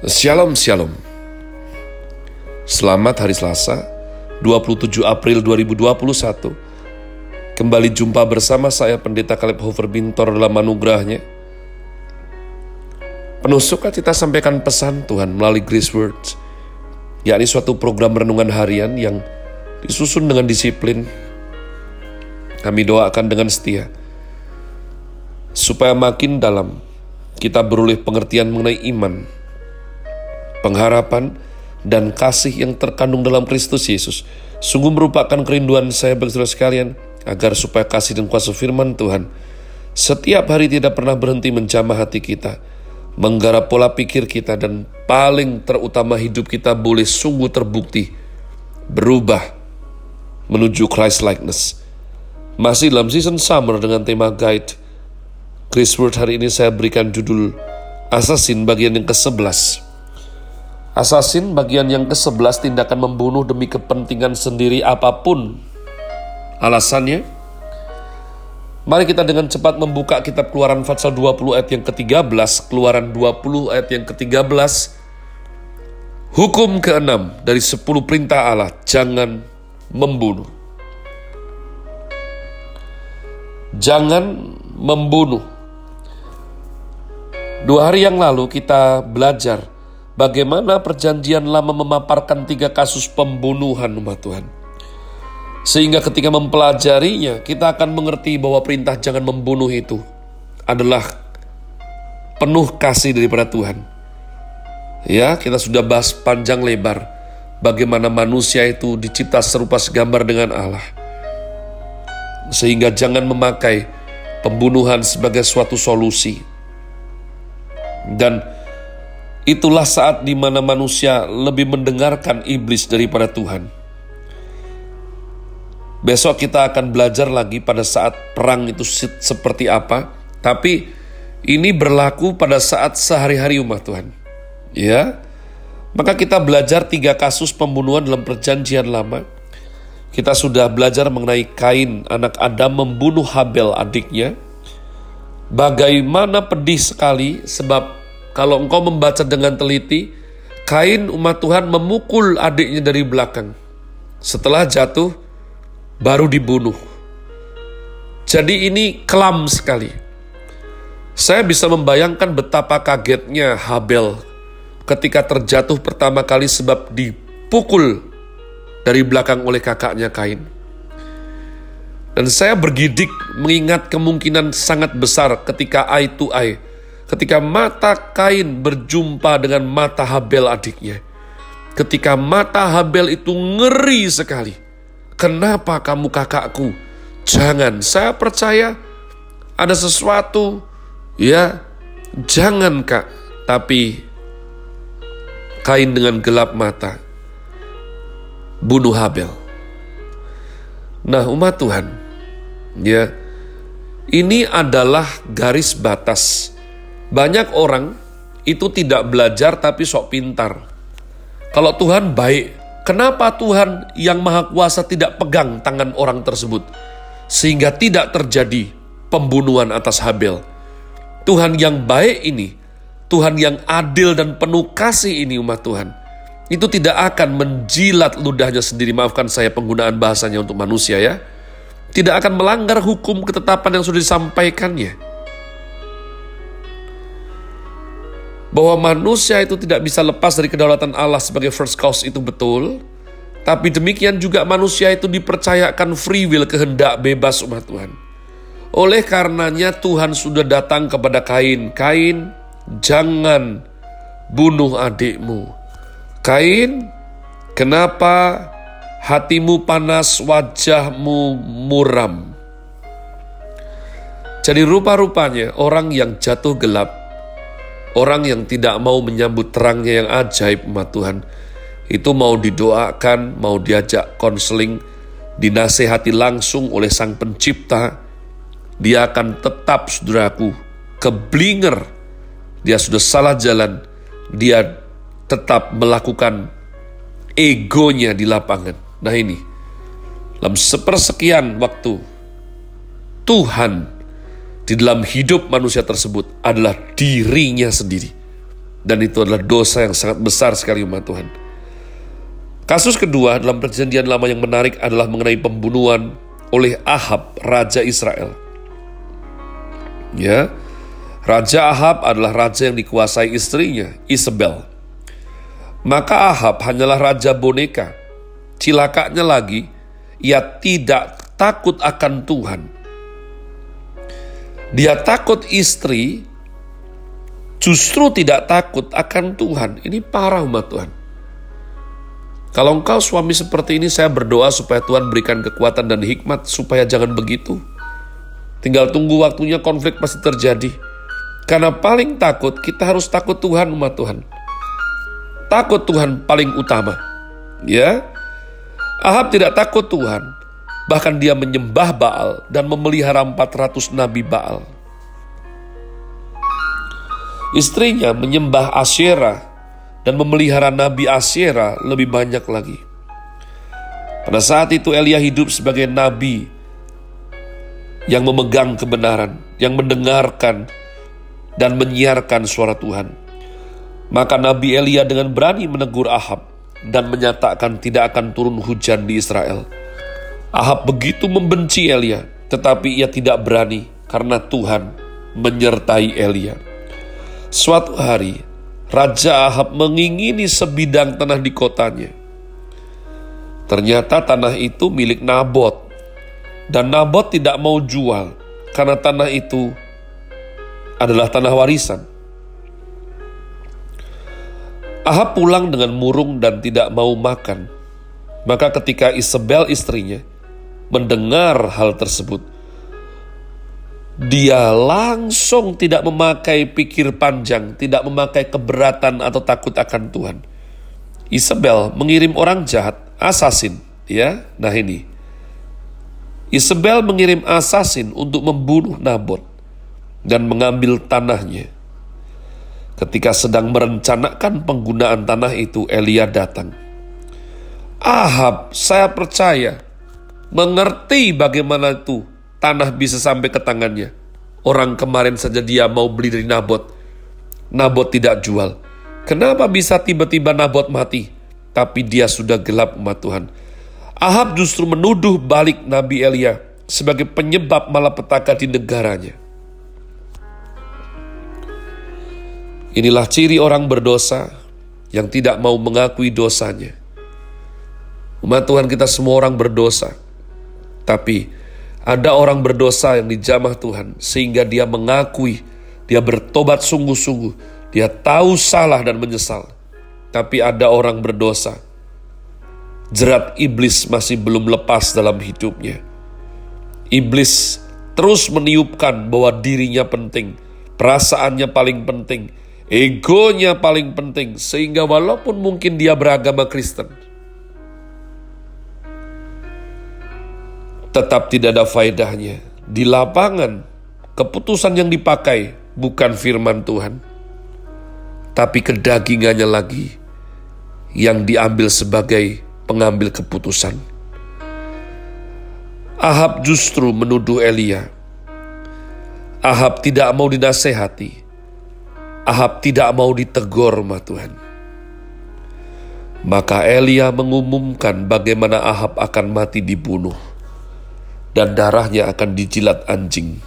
Shalom Shalom. Selamat hari Selasa 27 April 2021 Kembali jumpa bersama saya Pendeta Kaleb Hofer Bintor dalam anugerahnya. Penuh sukacita sampaikan pesan Tuhan melalui Grace Words yakni suatu program renungan harian yang disusun dengan disiplin. Kami doakan dengan setia supaya makin dalam kita beroleh pengertian mengenai iman pengharapan, dan kasih yang terkandung dalam Kristus Yesus sungguh merupakan kerinduan saya bagi saudara sekalian agar supaya kasih dan kuasa firman Tuhan setiap hari tidak pernah berhenti menjamah hati kita, menggarap pola pikir kita dan paling terutama hidup kita boleh sungguh terbukti berubah menuju Christ likeness. Masih dalam season summer dengan tema guide Chris Word hari ini saya berikan judul Assassin bagian yang ke-11. Asasin bagian yang ke-11 tindakan membunuh demi kepentingan sendiri apa pun alasannya. Mari kita dengan cepat membuka kitab keluaran Fatsal 20 ayat yang ke-13, keluaran 20 ayat yang ke-13. Hukum ke-6 dari 10 perintah Allah, jangan membunuh. Jangan membunuh. Dua hari yang lalu kita belajar bagaimana perjanjian lama memaparkan tiga kasus pembunuhan umat Tuhan. Sehingga ketika mempelajarinya, kita akan mengerti bahwa perintah jangan membunuh itu adalah penuh kasih daripada Tuhan. Ya, kita sudah bahas panjang lebar bagaimana manusia itu dicipta serupa segambar dengan Allah. Sehingga jangan memakai pembunuhan sebagai suatu solusi. Dan Itulah saat di mana manusia lebih mendengarkan iblis daripada Tuhan. Besok kita akan belajar lagi pada saat perang itu seperti apa, tapi ini berlaku pada saat sehari-hari umat Tuhan. Ya, maka kita belajar tiga kasus pembunuhan dalam perjanjian lama. Kita sudah belajar mengenai Kain, anak Adam membunuh Habel adiknya. Bagaimana pedih sekali sebab kalau engkau membaca dengan teliti, Kain umat Tuhan memukul adiknya dari belakang. Setelah jatuh, baru dibunuh. Jadi ini kelam sekali. Saya bisa membayangkan betapa kagetnya Habel ketika terjatuh pertama kali sebab dipukul dari belakang oleh kakaknya Kain. Dan saya bergidik mengingat kemungkinan sangat besar ketika eye to eye ketika mata Kain berjumpa dengan mata Habel adiknya. Ketika mata Habel itu ngeri sekali. Kenapa kamu kakakku? Jangan, saya percaya ada sesuatu, ya, jangan kak. Tapi Kain dengan gelap mata bunuh Habel. Nah, umat Tuhan, ya, ini adalah garis batas banyak orang itu tidak belajar tapi sok pintar. Kalau Tuhan baik, kenapa Tuhan yang Maha Kuasa tidak pegang tangan orang tersebut sehingga tidak terjadi pembunuhan atas Habel? Tuhan yang baik ini, Tuhan yang adil dan penuh kasih ini umat Tuhan, itu tidak akan menjilat ludahnya sendiri. Maafkan saya penggunaan bahasanya untuk manusia ya. Tidak akan melanggar hukum ketetapan yang sudah disampaikannya bahwa manusia itu tidak bisa lepas dari kedaulatan Allah sebagai first cause itu betul. Tapi demikian juga manusia itu dipercayakan free will kehendak bebas umat Tuhan. Oleh karenanya Tuhan sudah datang kepada Kain. Kain, jangan bunuh adikmu. Kain, kenapa hatimu panas, wajahmu muram? Jadi rupa-rupanya orang yang jatuh gelap Orang yang tidak mau menyambut terangnya yang ajaib umat Tuhan, itu mau didoakan, mau diajak konseling, dinasehati langsung oleh sang pencipta, dia akan tetap, saudaraku, keblinger. Dia sudah salah jalan, dia tetap melakukan egonya di lapangan. Nah ini, dalam sepersekian waktu, Tuhan di dalam hidup manusia tersebut adalah dirinya sendiri. Dan itu adalah dosa yang sangat besar sekali umat Tuhan. Kasus kedua dalam perjanjian lama yang menarik adalah mengenai pembunuhan oleh Ahab, Raja Israel. Ya, Raja Ahab adalah raja yang dikuasai istrinya, Isabel. Maka Ahab hanyalah raja boneka. Cilakanya lagi, ia tidak takut akan Tuhan. Dia takut istri, justru tidak takut akan Tuhan. Ini parah umat Tuhan. Kalau engkau suami seperti ini, saya berdoa supaya Tuhan berikan kekuatan dan hikmat supaya jangan begitu. Tinggal tunggu waktunya konflik pasti terjadi. Karena paling takut, kita harus takut Tuhan umat Tuhan. Takut Tuhan paling utama. Ya, Ahab tidak takut Tuhan. Bahkan dia menyembah Baal dan memelihara 400 nabi Baal. Istrinya menyembah Asyera dan memelihara Nabi Asyera lebih banyak lagi. Pada saat itu Elia hidup sebagai nabi yang memegang kebenaran, yang mendengarkan dan menyiarkan suara Tuhan. Maka Nabi Elia dengan berani menegur Ahab dan menyatakan tidak akan turun hujan di Israel. Ahab begitu membenci Elia, tetapi ia tidak berani karena Tuhan menyertai Elia. Suatu hari, Raja Ahab mengingini sebidang tanah di kotanya. Ternyata tanah itu milik Nabot, dan Nabot tidak mau jual karena tanah itu adalah tanah warisan. Ahab pulang dengan murung dan tidak mau makan. Maka ketika Isabel istrinya mendengar hal tersebut, dia langsung tidak memakai pikir panjang, tidak memakai keberatan atau takut akan Tuhan. Isabel mengirim orang jahat, asasin, ya. Nah ini. Isabel mengirim asasin untuk membunuh Nabot dan mengambil tanahnya. Ketika sedang merencanakan penggunaan tanah itu, Elia datang. Ahab, saya percaya, mengerti bagaimana itu tanah bisa sampai ke tangannya. Orang kemarin saja dia mau beli dari Nabot. Nabot tidak jual. Kenapa bisa tiba-tiba Nabot mati? Tapi dia sudah gelap umat Tuhan. Ahab justru menuduh balik Nabi Elia sebagai penyebab malapetaka di negaranya. Inilah ciri orang berdosa yang tidak mau mengakui dosanya. Umat Tuhan kita semua orang berdosa. Tapi ada orang berdosa yang dijamah Tuhan sehingga dia mengakui, dia bertobat sungguh-sungguh, dia tahu salah dan menyesal. Tapi ada orang berdosa, jerat iblis masih belum lepas dalam hidupnya. Iblis terus meniupkan bahwa dirinya penting, perasaannya paling penting, egonya paling penting, sehingga walaupun mungkin dia beragama Kristen, tetap tidak ada faedahnya. Di lapangan, keputusan yang dipakai bukan firman Tuhan, tapi kedagingannya lagi yang diambil sebagai pengambil keputusan. Ahab justru menuduh Elia. Ahab tidak mau dinasehati. Ahab tidak mau ditegur, ma Tuhan. Maka Elia mengumumkan bagaimana Ahab akan mati dibunuh dan darahnya akan dijilat anjing.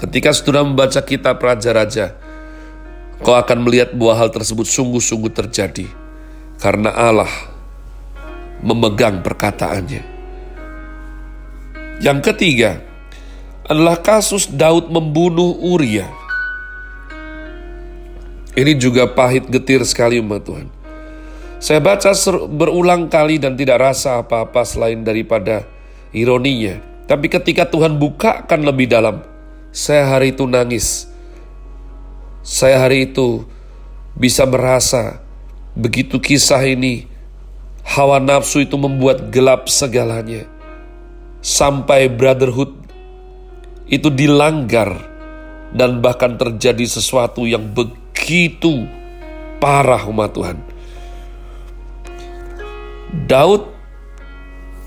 Ketika saudara membaca kitab Raja-Raja, kau akan melihat bahwa hal tersebut sungguh-sungguh terjadi karena Allah memegang perkataannya. Yang ketiga adalah kasus Daud membunuh Uria. Ini juga pahit getir sekali umat Tuhan. Saya baca berulang kali dan tidak rasa apa-apa selain daripada Ironinya, tapi ketika Tuhan bukakan lebih dalam, saya hari itu nangis. Saya hari itu bisa merasa begitu kisah ini, hawa nafsu itu membuat gelap segalanya. Sampai brotherhood itu dilanggar dan bahkan terjadi sesuatu yang begitu parah umat Tuhan. Daud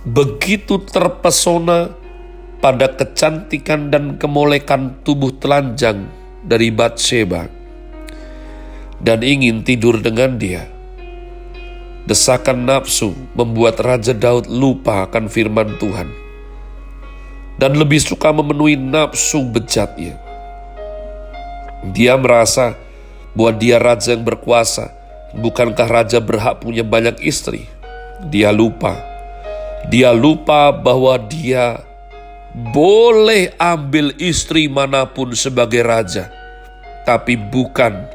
begitu terpesona pada kecantikan dan kemolekan tubuh telanjang dari Batseba. dan ingin tidur dengan dia. Desakan nafsu membuat Raja Daud lupa akan firman Tuhan dan lebih suka memenuhi nafsu bejatnya. Dia merasa bahwa dia raja yang berkuasa. Bukankah raja berhak punya banyak istri? Dia lupa. Dia lupa bahwa dia boleh ambil istri mana pun sebagai raja, tapi bukan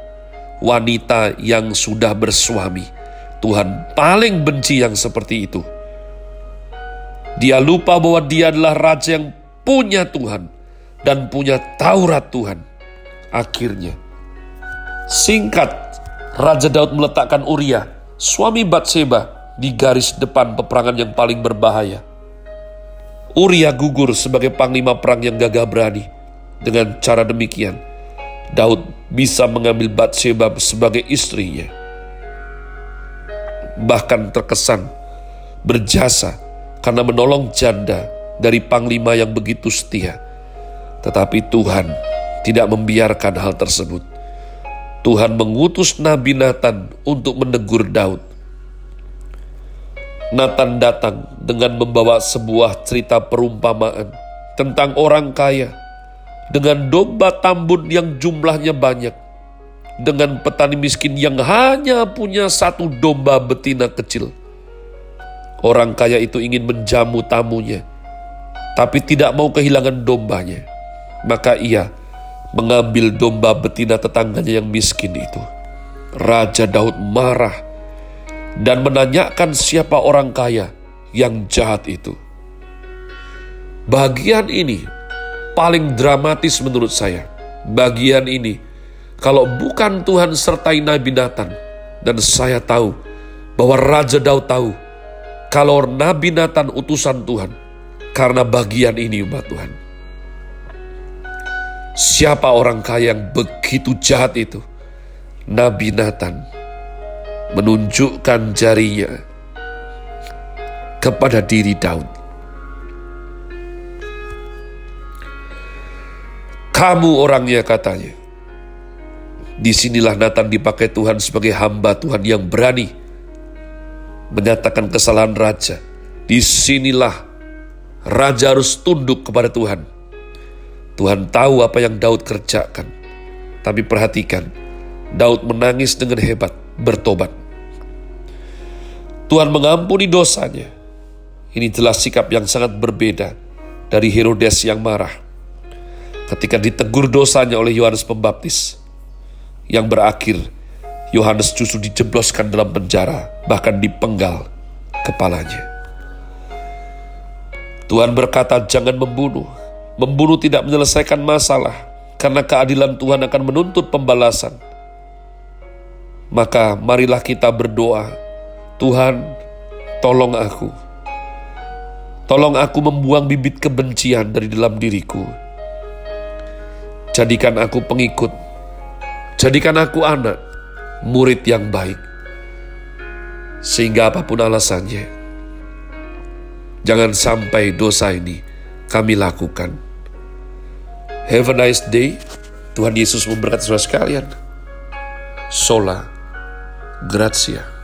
wanita yang sudah bersuami. Tuhan paling benci yang seperti itu. Dia lupa bahwa dia adalah raja yang punya Tuhan dan punya Taurat Tuhan. Akhirnya, singkat, Raja Daud meletakkan Uria, suami Batseba, di garis depan peperangan yang paling berbahaya. Uria gugur sebagai panglima perang yang gagah berani. Dengan cara demikian, Daud bisa mengambil Batseba sebagai istrinya. Bahkan terkesan berjasa karena menolong janda dari panglima yang begitu setia. Tetapi Tuhan tidak membiarkan hal tersebut. Tuhan mengutus Nabi Nathan untuk menegur Daud. Nathan datang dengan membawa sebuah cerita perumpamaan tentang orang kaya dengan domba tambun yang jumlahnya banyak, dengan petani miskin yang hanya punya satu domba betina kecil. Orang kaya itu ingin menjamu tamunya, tapi tidak mau kehilangan dombanya. Maka ia mengambil domba betina tetangganya yang miskin itu. Raja Daud marah dan menanyakan siapa orang kaya yang jahat itu. Bagian ini paling dramatis menurut saya. Bagian ini, kalau bukan Tuhan sertai Nabi Nathan, dan saya tahu bahwa Raja Daud tahu kalau Nabi Nathan utusan Tuhan, karena bagian ini umat Tuhan. Siapa orang kaya yang begitu jahat itu? Nabi Nathan menunjukkan jarinya kepada diri Daud. Kamu orangnya katanya. Di sinilah Nathan dipakai Tuhan sebagai hamba Tuhan yang berani menyatakan kesalahan raja. Di sinilah raja harus tunduk kepada Tuhan. Tuhan tahu apa yang Daud kerjakan. Tapi perhatikan, Daud menangis dengan hebat bertobat. Tuhan mengampuni dosanya. Ini jelas sikap yang sangat berbeda dari Herodes yang marah ketika ditegur dosanya oleh Yohanes Pembaptis yang berakhir Yohanes justru dijebloskan dalam penjara bahkan dipenggal kepalanya. Tuhan berkata jangan membunuh. Membunuh tidak menyelesaikan masalah karena keadilan Tuhan akan menuntut pembalasan. Maka marilah kita berdoa, Tuhan tolong aku. Tolong aku membuang bibit kebencian dari dalam diriku. Jadikan aku pengikut. Jadikan aku anak, murid yang baik. Sehingga apa pun alasannya, jangan sampai dosa ini kami lakukan. Have a nice day. Tuhan Yesus memberkati saudara sekalian. Sola Grazie.